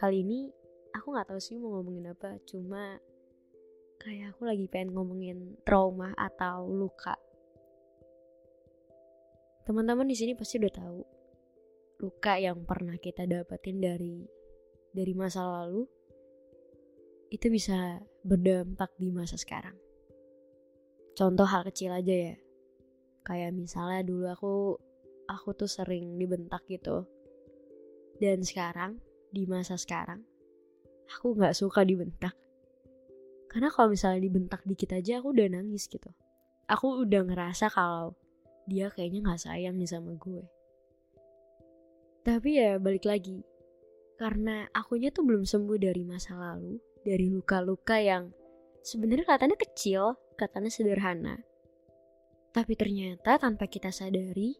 Kali ini aku nggak tahu sih mau ngomongin apa, cuma kayak aku lagi pengen ngomongin trauma atau luka. Teman-teman di sini pasti udah tahu luka yang pernah kita dapetin dari dari masa lalu itu bisa berdampak di masa sekarang. Contoh hal kecil aja ya. Kayak misalnya dulu aku aku tuh sering dibentak gitu. Dan sekarang di masa sekarang aku nggak suka dibentak. Karena kalau misalnya dibentak dikit aja aku udah nangis gitu. Aku udah ngerasa kalau dia kayaknya nggak sayang nih sama gue. Tapi ya balik lagi, karena akunya tuh belum sembuh dari masa lalu, dari luka-luka yang sebenarnya katanya kecil, katanya sederhana. Tapi ternyata tanpa kita sadari,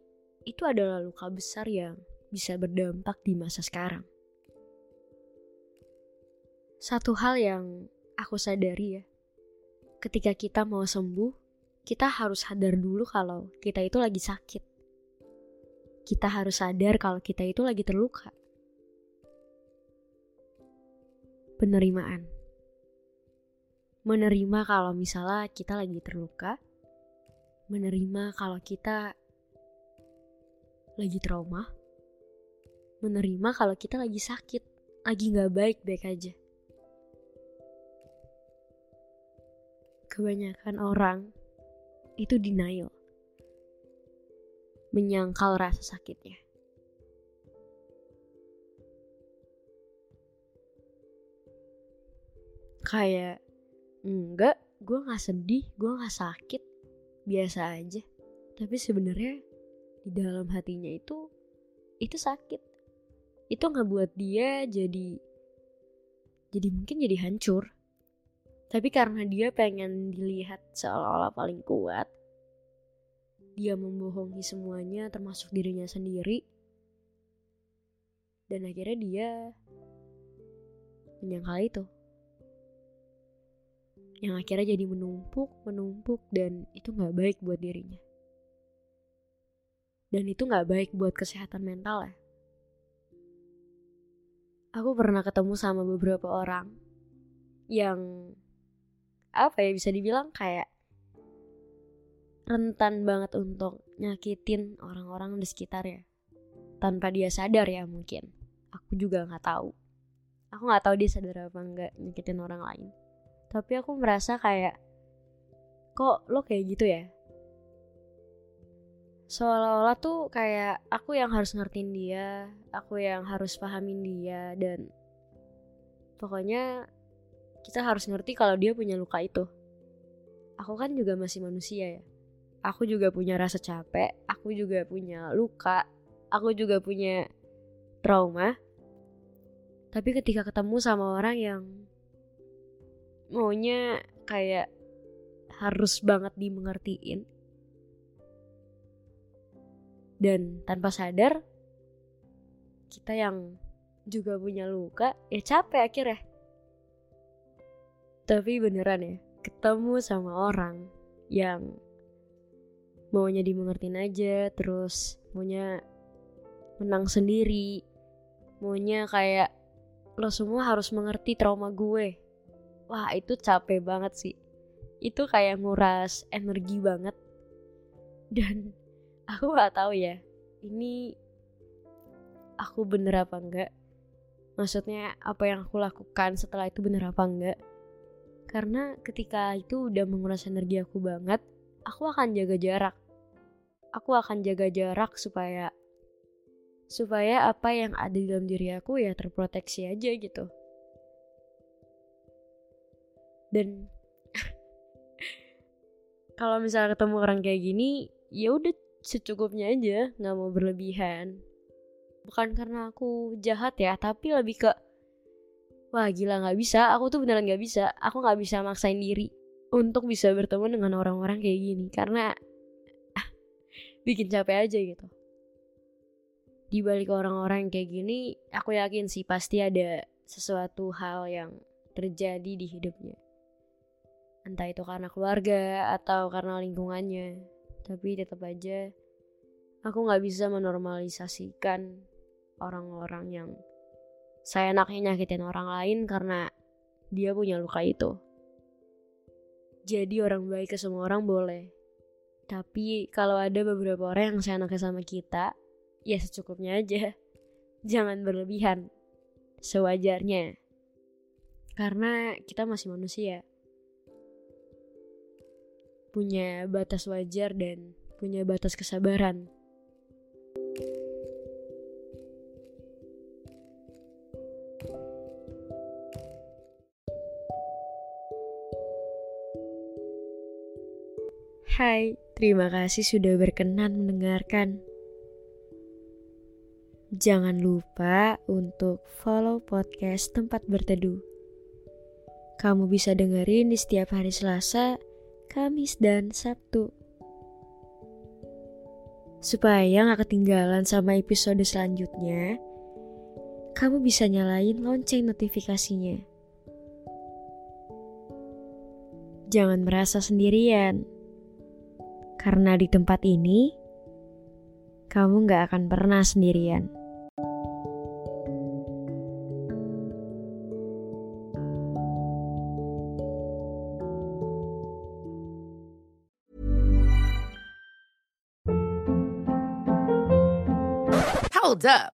itu adalah luka besar yang bisa berdampak di masa sekarang. Satu hal yang aku sadari ya, ketika kita mau sembuh, kita harus sadar dulu kalau kita itu lagi sakit kita harus sadar kalau kita itu lagi terluka. Penerimaan. Menerima kalau misalnya kita lagi terluka. Menerima kalau kita lagi trauma. Menerima kalau kita lagi sakit, lagi gak baik-baik aja. Kebanyakan orang itu denial menyangkal rasa sakitnya. Kayak, enggak, gue gak sedih, gue gak sakit, biasa aja. Tapi sebenarnya di dalam hatinya itu, itu sakit. Itu nggak buat dia jadi, jadi mungkin jadi hancur. Tapi karena dia pengen dilihat seolah-olah paling kuat, dia membohongi semuanya termasuk dirinya sendiri. Dan akhirnya dia menyangkal itu. Yang akhirnya jadi menumpuk menumpuk dan itu nggak baik buat dirinya. Dan itu nggak baik buat kesehatan mental ya. Aku pernah ketemu sama beberapa orang yang apa ya bisa dibilang kayak rentan banget untuk nyakitin orang-orang di sekitar ya tanpa dia sadar ya mungkin. Aku juga nggak tahu. Aku nggak tahu dia sadar apa nggak nyakitin orang lain. Tapi aku merasa kayak kok lo kayak gitu ya? Seolah-olah tuh kayak aku yang harus ngertiin dia aku yang harus pahamin dia dan pokoknya kita harus ngerti kalau dia punya luka itu. Aku kan juga masih manusia ya. Aku juga punya rasa capek, aku juga punya luka, aku juga punya trauma. Tapi ketika ketemu sama orang yang maunya kayak harus banget dimengertiin dan tanpa sadar kita yang juga punya luka ya capek akhirnya tapi beneran ya ketemu sama orang yang maunya dimengertiin aja terus maunya menang sendiri maunya kayak lo semua harus mengerti trauma gue. Wah itu capek banget sih. Itu kayak nguras energi banget. Dan aku gak tahu ya ini aku bener apa enggak? Maksudnya apa yang aku lakukan setelah itu bener apa enggak karena ketika itu udah menguras energi aku banget aku akan jaga jarak. Aku akan jaga jarak supaya supaya apa yang ada di dalam diri aku ya terproteksi aja gitu. Dan kalau misalnya ketemu orang kayak gini ya udah secukupnya aja nggak mau berlebihan bukan karena aku jahat ya tapi lebih ke wah gila nggak bisa. Aku tuh beneran nggak bisa. Aku nggak bisa maksain diri untuk bisa bertemu dengan orang-orang kayak gini. Karena ah, bikin capek aja gitu. Di balik orang-orang kayak gini aku yakin sih pasti ada sesuatu hal yang terjadi di hidupnya. Entah itu karena keluarga atau karena lingkungannya. Tapi tetap aja aku nggak bisa menormalisasikan orang-orang yang saya enaknya nyakitin orang lain karena dia punya luka itu. Jadi orang baik ke semua orang boleh. Tapi kalau ada beberapa orang yang saya enaknya sama kita ya secukupnya aja. Jangan berlebihan. Sewajarnya. Karena kita masih manusia. Punya batas wajar dan punya batas kesabaran. Hai, terima kasih sudah berkenan mendengarkan. Jangan lupa untuk follow podcast Tempat Berteduh. Kamu bisa dengerin di setiap hari Selasa Kamis, dan Sabtu. Supaya gak ketinggalan sama episode selanjutnya, kamu bisa nyalain lonceng notifikasinya. Jangan merasa sendirian, karena di tempat ini, kamu gak akan pernah sendirian. Hold up.